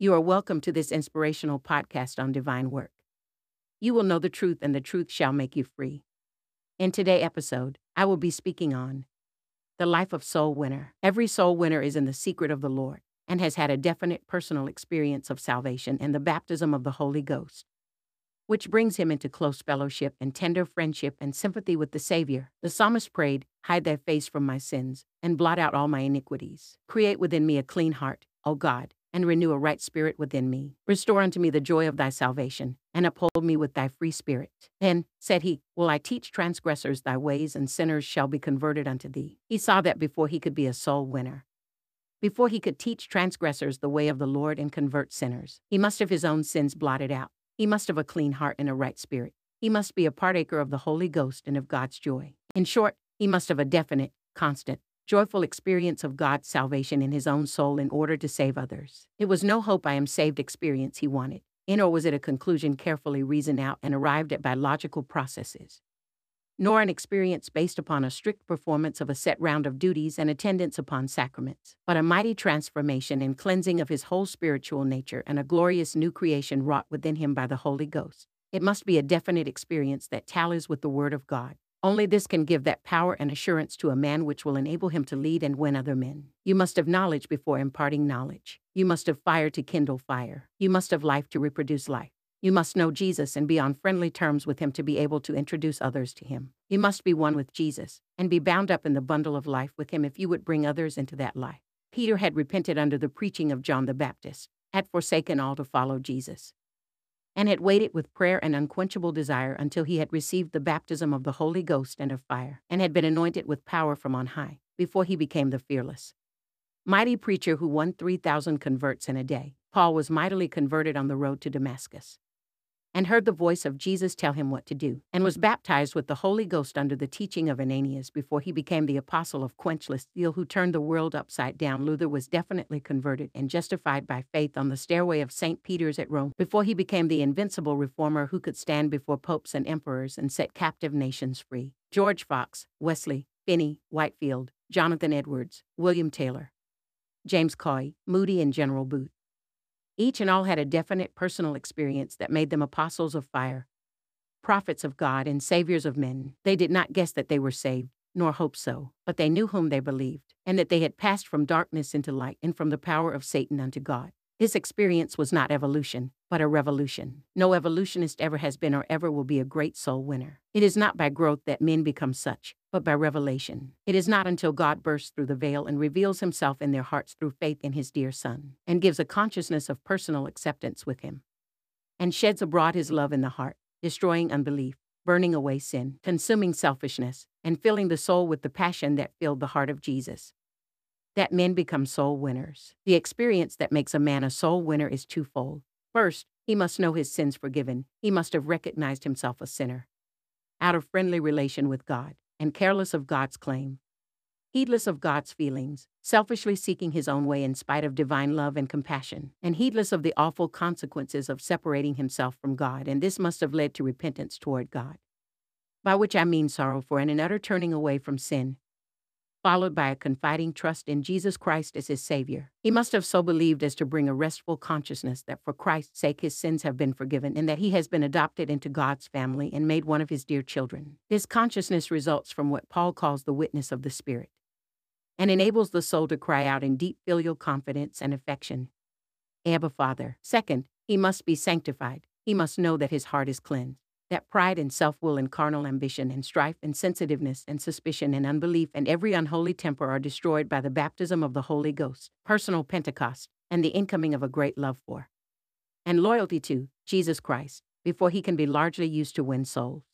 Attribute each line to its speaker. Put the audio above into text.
Speaker 1: You are welcome to this inspirational podcast on divine work. You will know the truth, and the truth shall make you free. In today's episode, I will be speaking on the life of soul winner. Every soul winner is in the secret of the Lord and has had a definite personal experience of salvation and the baptism of the Holy Ghost, which brings him into close fellowship and tender friendship and sympathy with the Savior. The psalmist prayed, Hide thy face from my sins and blot out all my iniquities. Create within me a clean heart, O God and renew a right spirit within me. Restore unto me the joy of thy salvation, and uphold me with thy free spirit. Then, said he, Will I teach transgressors thy ways, and sinners shall be converted unto thee. He saw that before he could be a soul winner. Before he could teach transgressors the way of the Lord and convert sinners, he must have his own sins blotted out. He must have a clean heart and a right spirit. He must be a partaker of the Holy Ghost and of God's joy. In short, he must have a definite, constant, joyful experience of God's salvation in his own soul in order to save others. It was no hope I am saved experience he wanted, in or was it a conclusion carefully reasoned out and arrived at by logical processes. Nor an experience based upon a strict performance of a set round of duties and attendance upon sacraments, but a mighty transformation and cleansing of his whole spiritual nature and a glorious new creation wrought within him by the Holy Ghost. It must be a definite experience that tallies with the Word of God, only this can give that power and assurance to a man which will enable him to lead and win other men. You must have knowledge before imparting knowledge. You must have fire to kindle fire. You must have life to reproduce life. You must know Jesus and be on friendly terms with him to be able to introduce others to him. You must be one with Jesus and be bound up in the bundle of life with him if you would bring others into that life. Peter had repented under the preaching of John the Baptist, had forsaken all to follow Jesus and had waited with prayer and unquenchable desire until he had received the baptism of the Holy Ghost and of fire, and had been anointed with power from on high, before he became the fearless. Mighty preacher who won 3,000 converts in a day, Paul was mightily converted on the road to Damascus and heard the voice of Jesus tell him what to do, and was baptized with the Holy Ghost under the teaching of Ananias before he became the apostle of quenchless steel who turned the world upside down. Luther was definitely converted and justified by faith on the stairway of St. Peter's at Rome before he became the invincible reformer who could stand before popes and emperors and set captive nations free. George Fox, Wesley, Finney, Whitefield, Jonathan Edwards, William Taylor, James Caughey, Moody, and General Booth. Each and all had a definite personal experience that made them apostles of fire, prophets of God, and saviors of men. They did not guess that they were saved, nor hope so, but they knew whom they believed, and that they had passed from darkness into light and from the power of Satan unto God. This experience was not evolution, but a revolution. No evolutionist ever has been or ever will be a great soul winner. It is not by growth that men become such, but by revelation. It is not until God bursts through the veil and reveals himself in their hearts through faith in his dear Son, and gives a consciousness of personal acceptance with him, and sheds abroad his love in the heart, destroying unbelief, burning away sin, consuming selfishness, and filling the soul with the passion that filled the heart of Jesus that men become soul winners. The experience that makes a man a soul winner is twofold. First, he must know his sins forgiven. He must have recognized himself a sinner, out of friendly relation with God, and careless of God's claim, heedless of God's feelings, selfishly seeking his own way in spite of divine love and compassion, and heedless of the awful consequences of separating himself from God, and this must have led to repentance toward God. By which I mean sorrow for and an utter turning away from sin, followed by a confiding trust in Jesus Christ as his Savior. He must have so believed as to bring a restful consciousness that for Christ's sake his sins have been forgiven and that he has been adopted into God's family and made one of his dear children. This consciousness results from what Paul calls the witness of the Spirit and enables the soul to cry out in deep filial confidence and affection, Abba, Father. Second, he must be sanctified. He must know that his heart is cleansed that pride and self will and carnal ambition and strife and sensitiveness and suspicion and unbelief and every unholy temper are destroyed by the baptism of the Holy Ghost, personal Pentecost, and the incoming of a great love for and loyalty to Jesus Christ before he can be largely used to win souls.